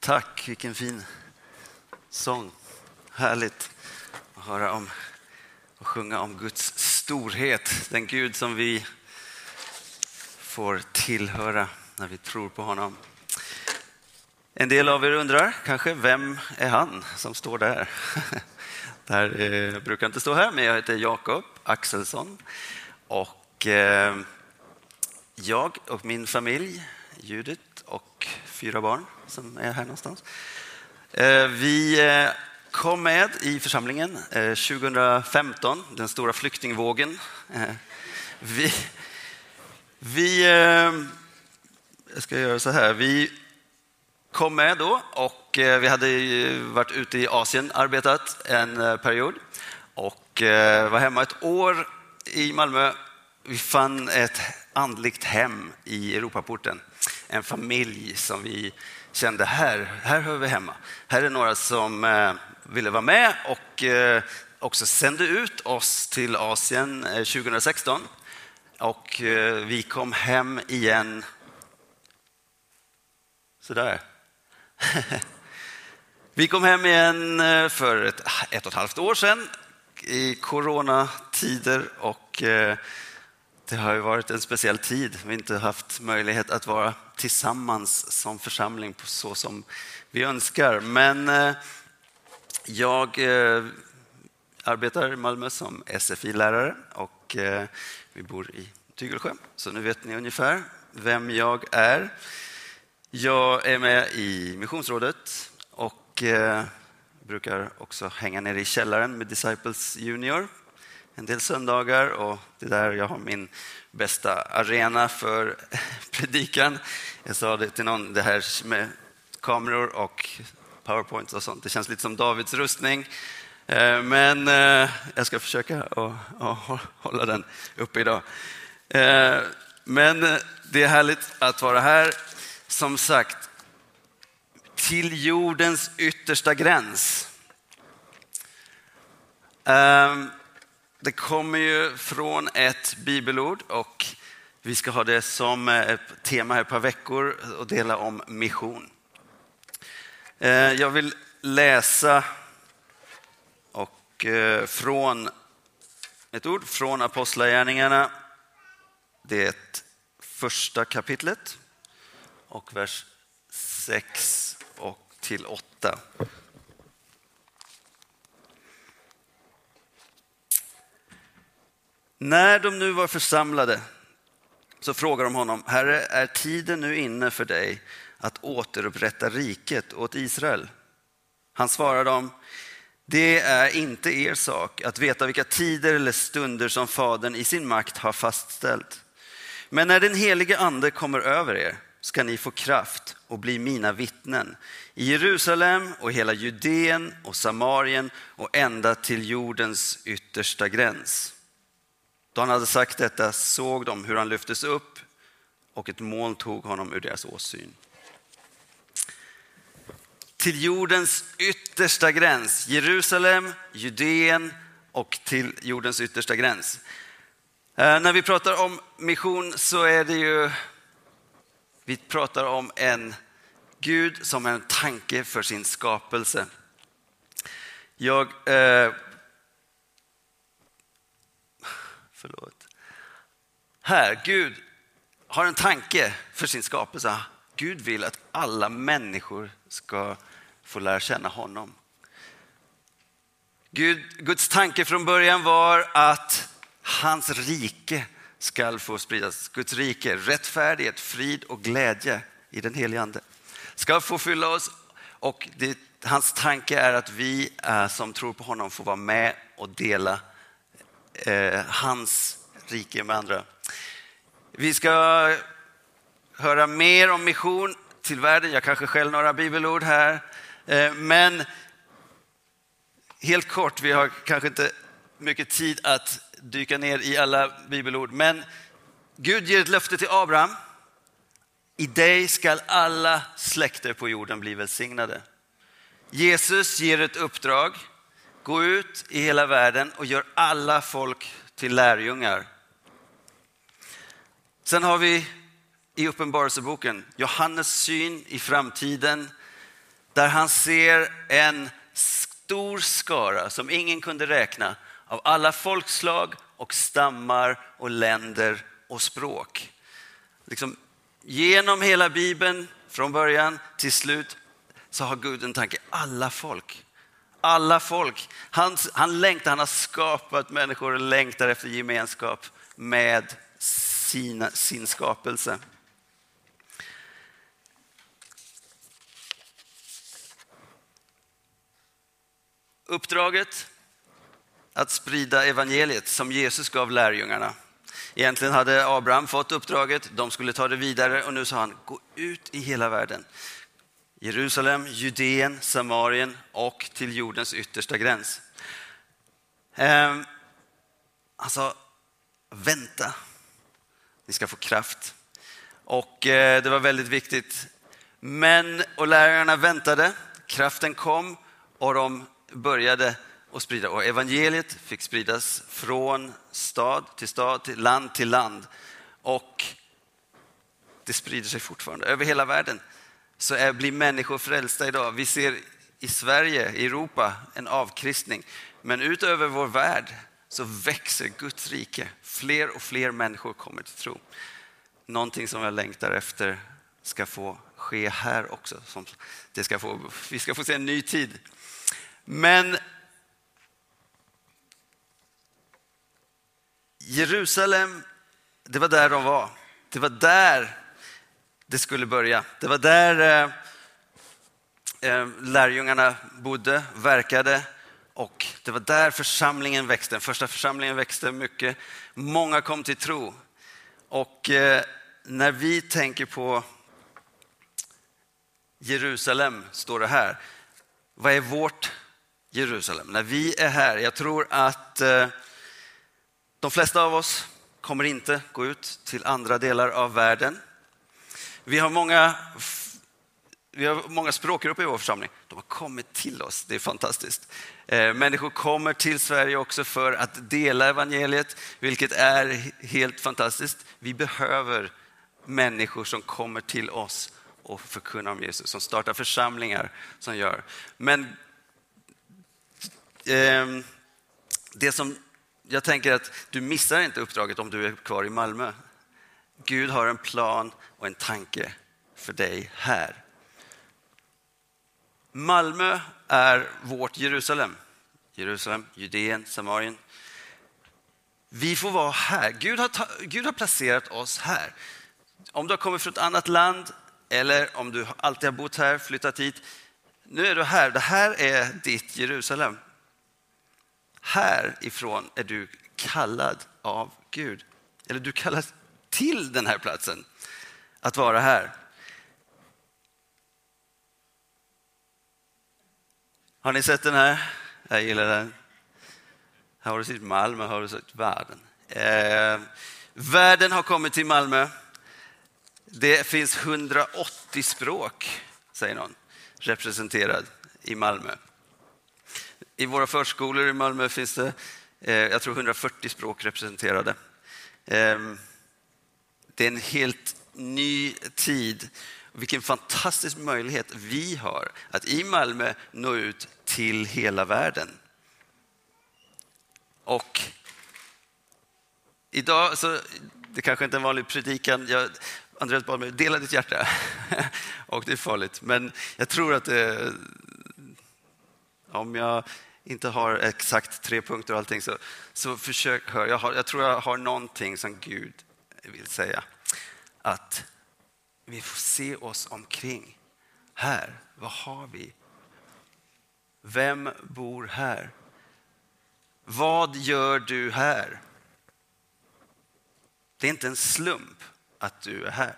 Tack, vilken fin sång. Härligt att höra om och sjunga om Guds storhet. Den Gud som vi får tillhöra när vi tror på honom. En del av er undrar kanske, vem är han som står där? där eh, brukar inte stå här, men jag heter Jakob Axelsson. Och eh, jag och min familj, Judith och fyra barn som är här någonstans. Eh, vi eh, kom med i församlingen eh, 2015, den stora flyktingvågen. Vi, vi jag ska göra så här. Vi kom med då och vi hade varit ute i Asien arbetat en period och var hemma ett år i Malmö. Vi fann ett andligt hem i Europaporten en familj som vi kände här, här hör vi hemma. Här är några som eh, ville vara med och eh, också sände ut oss till Asien eh, 2016. Och eh, vi kom hem igen sådär. Vi kom hem igen eh, för ett, ett och ett halvt år sedan i coronatider och det har ju varit en speciell tid. Vi har inte haft möjlighet att vara tillsammans som församling på så som vi önskar. Men eh, jag eh, arbetar i Malmö som SFI-lärare och eh, vi bor i Tygelsjö. Så nu vet ni ungefär vem jag är. Jag är med i Missionsrådet och brukar också hänga nere i källaren med Disciples Junior en del söndagar och det är där jag har min bästa arena för predikan. Jag sa det till någon, det här med kameror och powerpoint och sånt, det känns lite som Davids rustning. Eh, men eh, jag ska försöka att hålla den uppe idag. Eh, men det är härligt att vara här. Som sagt, till jordens yttersta gräns. Ehm, det kommer ju från ett bibelord och vi ska ha det som eh, ett tema här ett par veckor och dela om mission. Eh, jag vill läsa och eh, från ett ord från Apostlagärningarna. Det första kapitlet och vers 6 och till 8. När de nu var församlade så frågade de honom, Herre, är tiden nu inne för dig att återupprätta riket åt Israel? Han svarade dem, det är inte er sak att veta vilka tider eller stunder som Fadern i sin makt har fastställt. Men när den helige Ande kommer över er ska ni få kraft och bli mina vittnen i Jerusalem och hela Judeen och Samarien och ända till jordens yttersta gräns. Då han hade sagt detta såg de hur han lyftes upp och ett moln tog honom ur deras åsyn. Till jordens yttersta gräns, Jerusalem, Judeen och till jordens yttersta gräns. Eh, när vi pratar om mission så är det ju, vi pratar om en Gud som är en tanke för sin skapelse. Jag eh, Förlåt. Här, Gud har en tanke för sin skapelse. Gud vill att alla människor ska få lära känna honom. Gud, Guds tanke från början var att hans rike ska få spridas. Guds rike, rättfärdighet, frid och glädje i den helige Ande ska få fylla oss. Och det, hans tanke är att vi eh, som tror på honom får vara med och dela eh, hans rike med andra. Vi ska höra mer om mission till världen. Jag kanske skäller några bibelord här. Eh, men helt kort, vi har kanske inte mycket tid att dyka ner i alla bibelord. Men Gud ger ett löfte till Abraham. I dig skall alla släkter på jorden bli välsignade. Jesus ger ett uppdrag Gå ut i hela världen och gör alla folk till lärjungar. Sen har vi i Uppenbarelseboken Johannes syn i framtiden. där han ser en stor skara som ingen kunde räkna av alla folkslag och stammar och länder och språk. Liksom, genom hela Bibeln, från början till slut, så har Gud en tanke. Alla folk. Alla folk. Han, han längtar, han har skapat människor och längtar efter gemenskap med sina, sin skapelse. Uppdraget att sprida evangeliet som Jesus gav lärjungarna. Egentligen hade Abraham fått uppdraget, de skulle ta det vidare och nu sa han, gå ut i hela världen. Jerusalem, Judeen, Samarien och till jordens yttersta gräns. Ehm, han sa, vänta, ni ska få kraft. Och eh, det var väldigt viktigt. Men, och lärarna väntade, kraften kom och de började att sprida. Och evangeliet fick spridas från stad till stad, till land till land. Och det sprider sig fortfarande över hela världen. Så är, blir människor frälsta idag. Vi ser i Sverige, i Europa, en avkristning. Men utöver vår värld så växer Guds rike. Fler och fler människor kommer till tro. Någonting som jag längtar efter ska få ske här också. Som det ska få, vi ska få se en ny tid. Men Jerusalem, det var där de var. Det var där det skulle börja. Det var där eh, eh, lärjungarna bodde, verkade och det var där församlingen växte. Den första församlingen växte mycket. Många kom till tro. Och eh, när vi tänker på Jerusalem, står det här. Vad är vårt Jerusalem? När vi är här, jag tror att eh, de flesta av oss kommer inte gå ut till andra delar av världen. Vi har många, vi har många språkgrupper i vår församling. De har kommit till oss, det är fantastiskt. Eh, människor kommer till Sverige också för att dela evangeliet, vilket är helt fantastiskt. Vi behöver människor som kommer till oss och förkunnar om Jesus, som startar församlingar, som gör. Men eh, det som jag tänker att du missar inte uppdraget om du är kvar i Malmö. Gud har en plan och en tanke för dig här. Malmö är vårt Jerusalem. Jerusalem, Judeen, Samarien. Vi får vara här. Gud har, Gud har placerat oss här. Om du har kommit från ett annat land eller om du alltid har bott här, flyttat hit. Nu är du här. Det här är ditt Jerusalem. Härifrån är du kallad av Gud. Eller du kallas till den här platsen, att vara här. Har ni sett den här? Jag gillar den. Här har du sett Malmö, har du sett världen. Eh, världen har kommit till Malmö. Det finns 180 språk, säger någon, representerad i Malmö. I våra förskolor i Malmö finns det, eh, jag tror 140 språk representerade. Eh, det är en helt ny tid. Vilken fantastisk möjlighet vi har att i Malmö nå ut till hela världen. Och idag, så, det kanske inte är en vanlig predikan, jag, Andreas bad mig dela ditt hjärta. och det är farligt, men jag tror att det, om jag inte har exakt tre punkter och allting, så, så försök höra. Jag, har, jag tror jag har någonting som Gud vill säga. Att vi får se oss omkring. Här, vad har vi? Vem bor här? Vad gör du här? Det är inte en slump att du är här.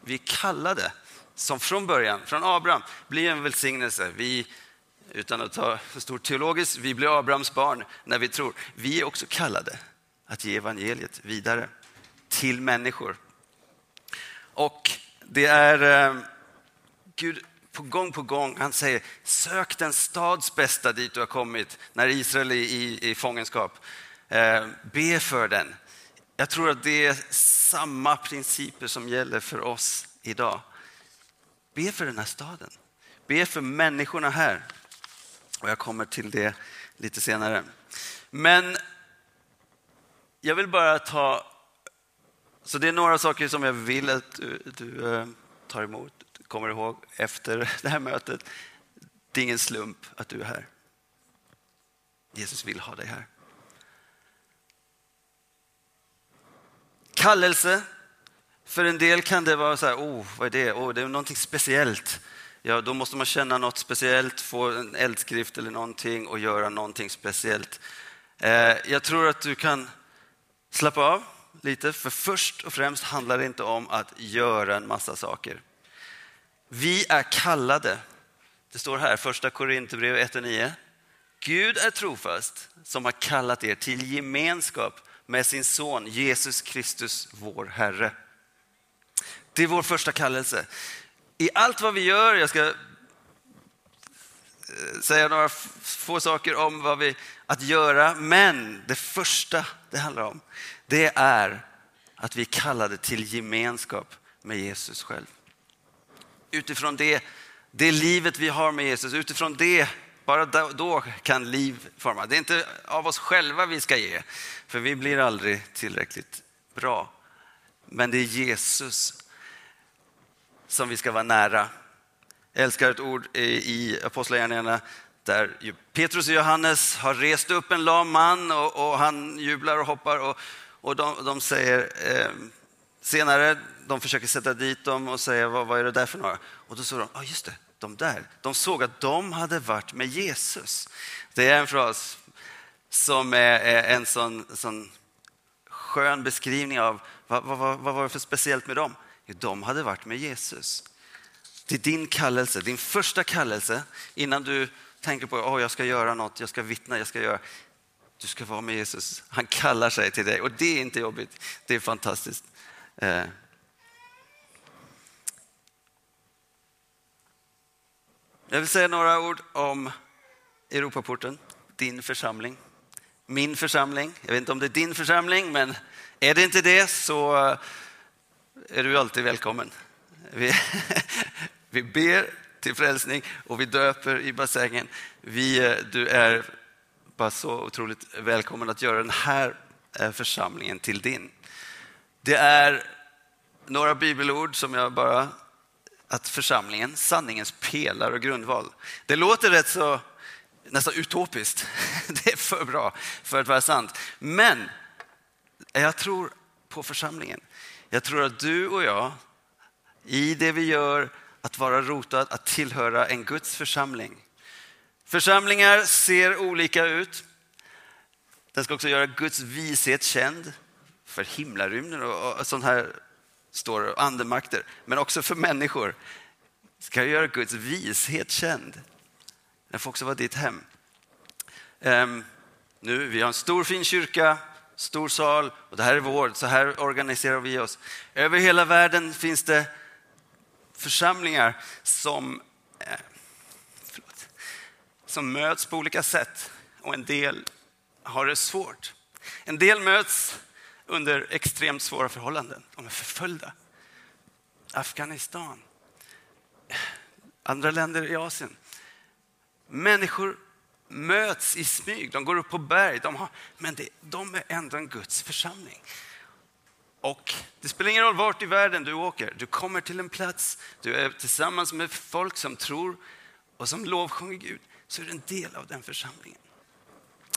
Vi är kallade, som från början, från Abraham, blir en välsignelse. Vi utan att ta för stort teologiskt, vi blir Abrahams barn när vi tror. Vi är också kallade att ge evangeliet vidare till människor. Och det är eh, Gud på gång på gång, han säger sök den stads bästa dit du har kommit när Israel är i, i fångenskap. Eh, be för den. Jag tror att det är samma principer som gäller för oss idag. Be för den här staden. be för människorna här. Och jag kommer till det lite senare. Men jag vill bara ta... Så det är några saker som jag vill att du, du eh, tar emot, kommer ihåg efter det här mötet. Det är ingen slump att du är här. Jesus vill ha dig här. Kallelse. För en del kan det vara så här, oh, vad är det? Oh, det är någonting speciellt. Ja, då måste man känna något speciellt, få en eldskrift eller någonting och göra någonting speciellt. Eh, jag tror att du kan slappa av lite, för först och främst handlar det inte om att göra en massa saker. Vi är kallade. Det står här, första Korinthierbrevet 1 och 9. Gud är trofast som har kallat er till gemenskap med sin son Jesus Kristus, vår Herre. Det är vår första kallelse. I allt vad vi gör, jag ska eh, säga några få saker om vad vi att göra, men det första det handlar om, det är att vi är kallade till gemenskap med Jesus själv. Utifrån det, det livet vi har med Jesus, utifrån det bara då kan liv formas. Det är inte av oss själva vi ska ge, för vi blir aldrig tillräckligt bra. Men det är Jesus som vi ska vara nära. Jag älskar ett ord i Apostlagärningarna där Petrus och Johannes har rest upp en lam man och, och han jublar och hoppar och, och de, de säger eh, senare, de försöker sätta dit dem och säga vad, vad är det där för några? Och då sa de, ja ah, just det, de där, de såg att de hade varit med Jesus. Det är en fras som är en sån, sån skön beskrivning av vad, vad, vad var det för speciellt med dem? Jo, de hade varit med Jesus. Det är din kallelse, din första kallelse innan du tänker på att oh, jag ska göra något, jag ska vittna, jag ska göra. Du ska vara med Jesus. Han kallar sig till dig och det är inte jobbigt. Det är fantastiskt. Eh. Jag vill säga några ord om Europaporten, din församling. Min församling. Jag vet inte om det är din församling, men är det inte det så är du alltid välkommen. Vi, vi ber till frälsning och vi döper i bassängen. Vi, eh, du är bara så otroligt välkommen att göra den här eh, församlingen till din. Det är några bibelord som jag bara att församlingen, sanningens pelare och grundval. Det låter rätt så nästan utopiskt. Det är för bra för att vara sant. Men jag tror på församlingen. Jag tror att du och jag, i det vi gör, att vara rotad, att tillhöra en Guds församling. Församlingar ser olika ut. Den ska också göra Guds vishet känd för himlarymden och sånt här står andemakter, men också för människor. Ska göra Guds vishet känd. Den får också vara ditt hem. Um, nu, vi har en stor fin kyrka, stor sal och det här är vår, så här organiserar vi oss. Över hela världen finns det församlingar som, eh, som möts på olika sätt och en del har det svårt. En del möts under extremt svåra förhållanden. De är förföljda. Afghanistan, andra länder i Asien. Människor möts i smyg, de går upp på berg, de har, men det, de är ändå en Guds församling. Och det spelar ingen roll vart i världen du åker, du kommer till en plats, du är tillsammans med folk som tror och som lovsjunger Gud, så är du en del av den församlingen.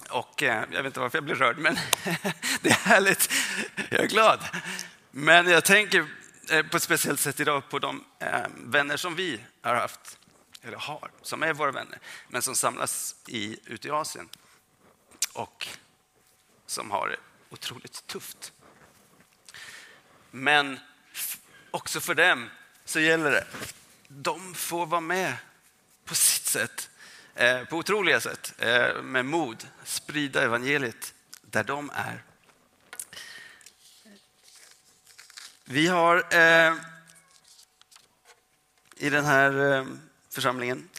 Och eh, jag vet inte varför jag blir rörd, men det är härligt. Jag är glad. Men jag tänker eh, på ett speciellt sätt idag på de eh, vänner som vi har haft, eller har, som är våra vänner, men som samlas i, ute i Asien och som har det otroligt tufft. Men också för dem så gäller det, de får vara med på sitt sätt Eh, på otroliga sätt eh, med mod sprida evangeliet där de är. Vi har eh, i den här församlingen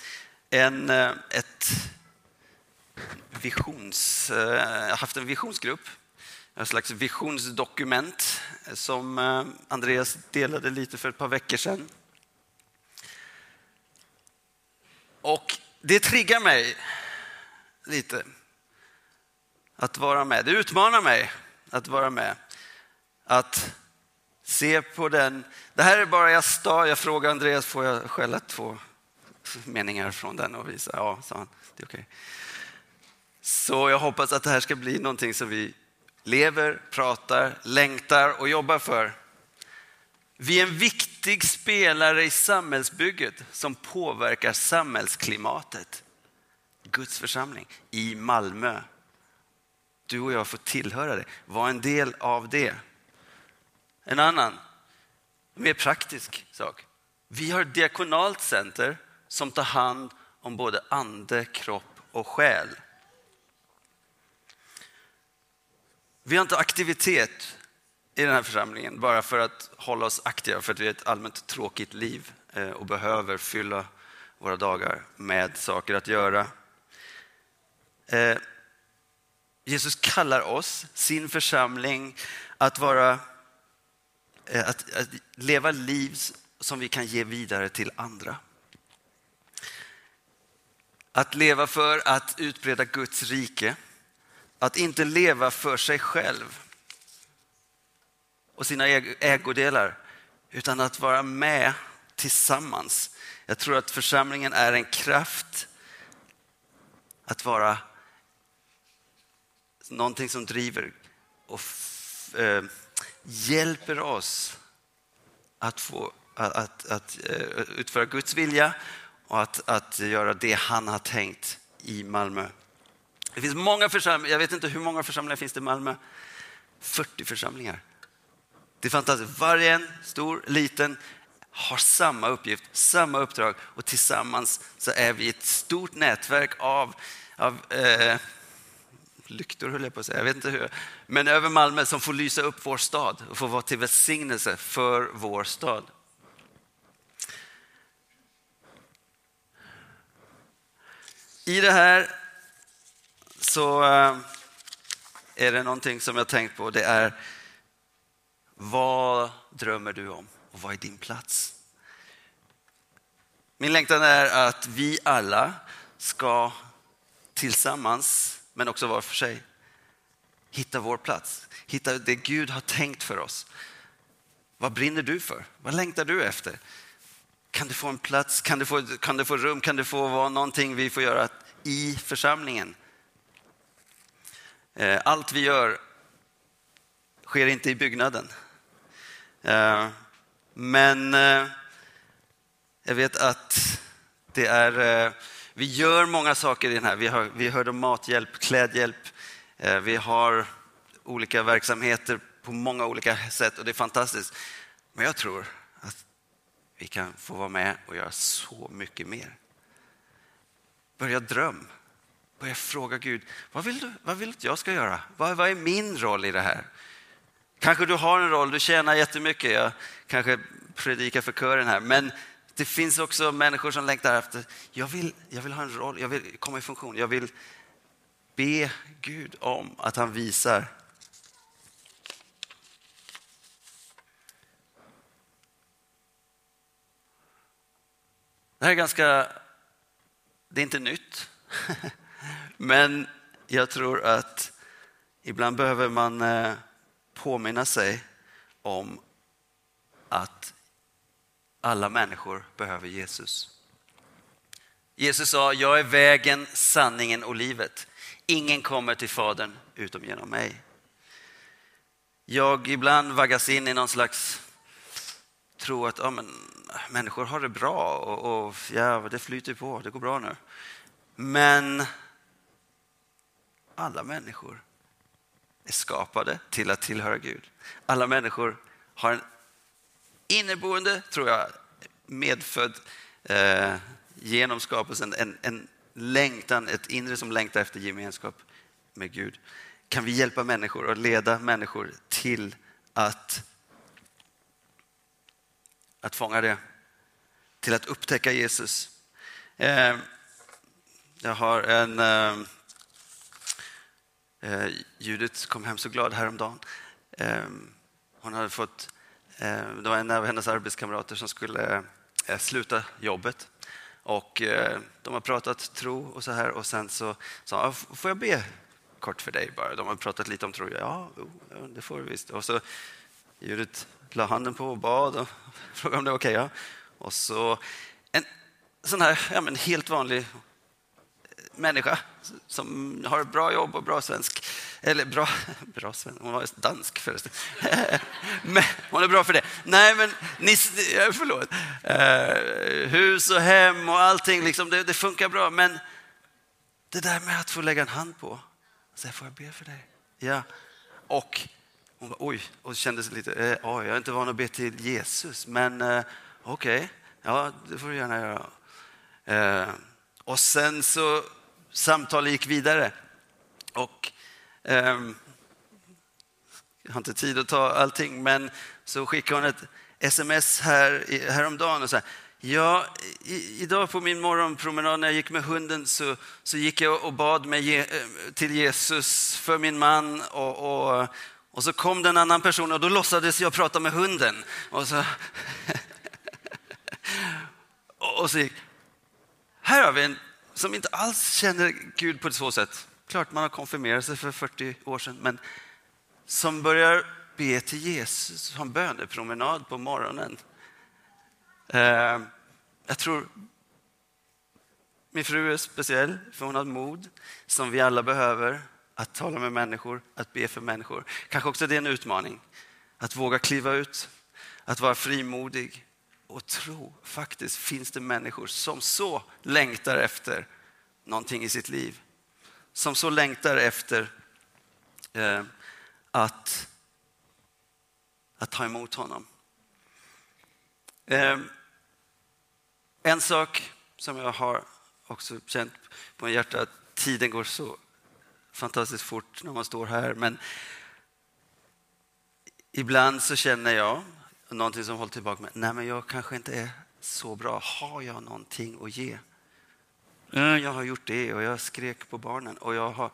en, ett visions, haft en visionsgrupp, en slags visionsdokument som Andreas delade lite för ett par veckor sedan. Och det triggar mig lite att vara med. Det utmanar mig att vara med. Att se på den. Det här är bara jag stad. Jag frågar Andreas, får jag skälla två meningar från den och visa? Ja, sa han. Det är okej. Så jag hoppas att det här ska bli någonting som vi lever, pratar, längtar och jobbar för. Vi är en viktig spelare i samhällsbygget som påverkar samhällsklimatet. Guds församling i Malmö. Du och jag får tillhöra det, vara en del av det. En annan, mer praktisk sak. Vi har ett diakonalt center som tar hand om både ande, kropp och själ. Vi har inte aktivitet i den här församlingen bara för att hålla oss aktiva, för att vi har ett allmänt tråkigt liv eh, och behöver fylla våra dagar med saker att göra. Eh, Jesus kallar oss, sin församling, att, vara, eh, att, att leva liv som vi kan ge vidare till andra. Att leva för att utbreda Guds rike. Att inte leva för sig själv och sina ägodelar, utan att vara med tillsammans. Jag tror att församlingen är en kraft att vara någonting som driver och eh, hjälper oss att, få, att, att, att utföra Guds vilja och att, att göra det han har tänkt i Malmö. Det finns många församlingar, jag vet inte hur många församlingar finns det i Malmö? 40 församlingar. Det är fantastiskt. Varje en, stor, liten, har samma uppgift, samma uppdrag och tillsammans så är vi ett stort nätverk av, av eh, lyktor höll jag på att säga, jag vet inte hur. Men över Malmö som får lysa upp vår stad och får vara till välsignelse för vår stad. I det här så eh, är det någonting som jag tänkt på. Det är vad drömmer du om och vad är din plats? Min längtan är att vi alla ska tillsammans, men också var för sig, hitta vår plats. Hitta det Gud har tänkt för oss. Vad brinner du för? Vad längtar du efter? Kan du få en plats? Kan du få, kan du få rum? Kan du få vara någonting vi får göra i församlingen? Eh, allt vi gör sker inte i byggnaden. Eh, men eh, jag vet att det är, eh, vi gör många saker i den här. Vi, har, vi hörde om mathjälp, klädhjälp, vi har olika verksamheter på många olika sätt och det är fantastiskt. Men jag tror att vi kan få vara med och göra så mycket mer. Börja dröm. Börja fråga Gud, vad vill du, vad vill du att jag ska göra? Vad, vad är min roll i det här? Kanske du har en roll, du tjänar jättemycket. Jag kanske predikar för kören här. Men det finns också människor som längtar efter, jag vill, jag vill ha en roll, jag vill komma i funktion. Jag vill be Gud om att han visar Det här är ganska, det är inte nytt. Men jag tror att ibland behöver man eh, påminna sig om att alla människor behöver Jesus. Jesus sa, jag är vägen, sanningen och livet. Ingen kommer till Fadern utom genom mig. Jag ibland vaggas in i någon slags tro att ja, men, människor har det bra och, och ja, det flyter på, det går bra nu. Men alla människor är skapade till att tillhöra Gud. Alla människor har en inneboende, tror jag, medfödd eh, genom skapelsen, en, en längtan, ett inre som längtar efter gemenskap med Gud. Kan vi hjälpa människor och leda människor till att, att fånga det? Till att upptäcka Jesus. Eh, jag har en eh, Eh, Judith kom hem så glad häromdagen. Eh, hon hade fått, eh, det var en av hennes arbetskamrater som skulle eh, sluta jobbet. Och eh, de har pratat tro och så här och sen så sa hon, får jag be kort för dig bara? De har pratat lite om tro. Ja, det får du visst. Och så Judit la handen på och bad och frågade om det var okej. Okay, ja. Och så en sån här ja, men helt vanlig människa som har ett bra jobb och bra svensk. Eller bra, bra svensk, hon var dansk förresten. men, hon är bra för det. Nej, men ni, eh, förlåt. Uh, hus och hem och allting, liksom, det, det, funkar bra. Men det där med att få lägga en hand på, alltså, säga får jag be för dig? Ja. Och hon bara, oj, och kände sig lite, eh, oj, jag är inte van att be till Jesus, men eh, okej, okay. ja, det får du gärna göra. Eh, och sen så samtalet gick vidare. Och eh, jag har inte tid att ta allting, men så skickade hon ett sms här, häromdagen och sa Ja, i, idag på min morgonpromenad när jag gick med hunden så, så gick jag och bad mig eh, till Jesus för min man och, och, och så kom det en annan person och då låtsades jag prata med hunden. Och så, och så gick, här har vi en som inte alls känner Gud på ett så sätt. Klart man har konfirmerat sig för 40 år sedan, men som börjar be till Jesus, ha en bönepromenad på morgonen. Eh, jag tror min fru är speciell, för hon har mod som vi alla behöver. Att tala med människor, att be för människor. Kanske också det är en utmaning. Att våga kliva ut, att vara frimodig och tro. Faktiskt finns det människor som så längtar efter någonting i sitt liv. Som så längtar efter eh, att, att ta emot honom. Eh, en sak som jag har också känt på mitt hjärta, att tiden går så fantastiskt fort när man står här, men ibland så känner jag någonting som håller tillbaka mig. Nej, men jag kanske inte är så bra. Har jag någonting att ge? Mm, jag har gjort det och jag skrek på barnen och jag har...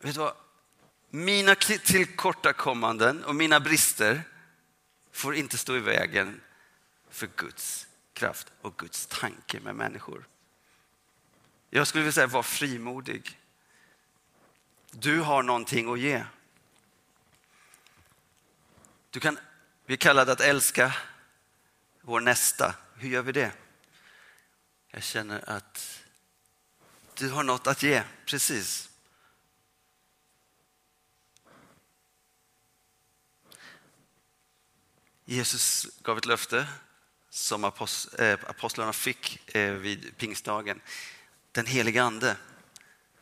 Vet du vad? Mina tillkortakommanden och mina brister får inte stå i vägen för Guds kraft och Guds tanke med människor. Jag skulle vilja säga, var frimodig. Du har någonting att ge. Du kan, vi är kallade att älska vår nästa. Hur gör vi det? Jag känner att du har något att ge, precis. Jesus gav ett löfte som eh, apostlarna fick eh, vid pingstdagen. Den helige Ande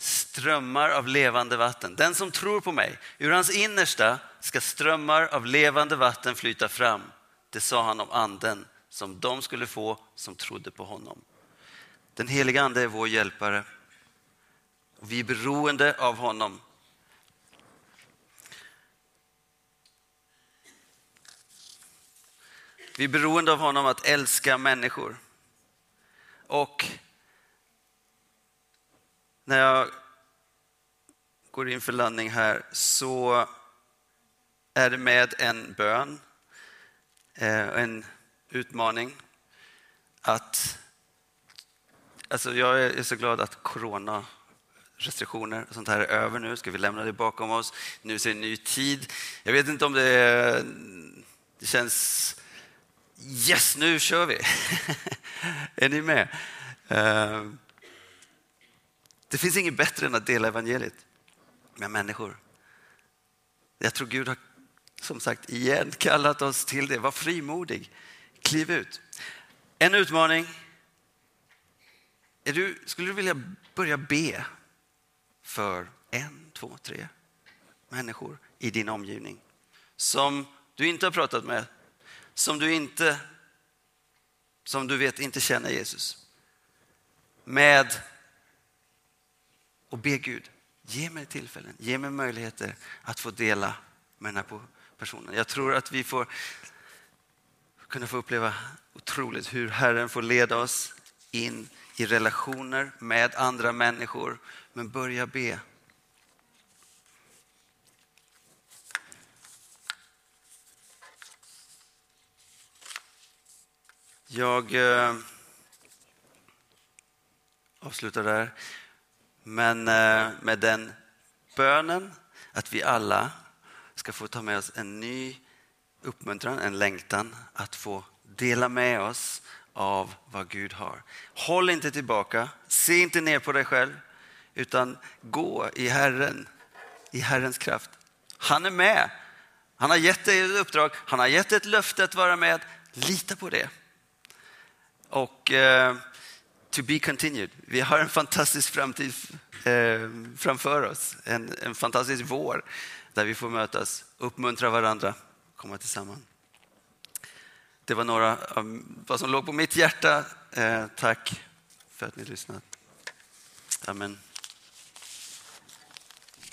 strömmar av levande vatten. Den som tror på mig, ur hans innersta ska strömmar av levande vatten flyta fram. Det sa han om anden som de skulle få som trodde på honom. Den heliga ande är vår hjälpare. Vi är beroende av honom. Vi är beroende av honom att älska människor. Och när jag går in för landning här så är det med en bön, eh, en utmaning att Alltså jag är så glad att corona restriktioner och sånt här är över nu. Ska vi lämna det bakom oss? Nu ser en ny tid. Jag vet inte om det, är, det känns... Yes, nu kör vi! är ni med? Eh, det finns inget bättre än att dela evangeliet med människor. Jag tror Gud har som sagt igen kallat oss till det. Var frimodig. Kliv ut. En utmaning. Är du, skulle du vilja börja be för en, två, tre människor i din omgivning som du inte har pratat med, som du inte, som du vet inte känner Jesus. Med och be Gud, ge mig tillfällen, ge mig möjligheter att få dela med den här personen. Jag tror att vi får kunna få uppleva otroligt hur Herren får leda oss in i relationer med andra människor. Men börja be. Jag... Eh, avslutar där. Men eh, med den bönen att vi alla ska få ta med oss en ny uppmuntran, en längtan att få dela med oss av vad Gud har. Håll inte tillbaka, se inte ner på dig själv, utan gå i Herren, i Herrens kraft. Han är med. Han har gett dig ett uppdrag, han har gett dig ett löfte att vara med. Lita på det. Och eh, to be continued. Vi har en fantastisk framtid eh, framför oss. En, en fantastisk vår där vi får mötas, uppmuntra varandra, komma tillsammans. Det var några av vad som låg på mitt hjärta. Eh, tack för att ni lyssnade. Amen.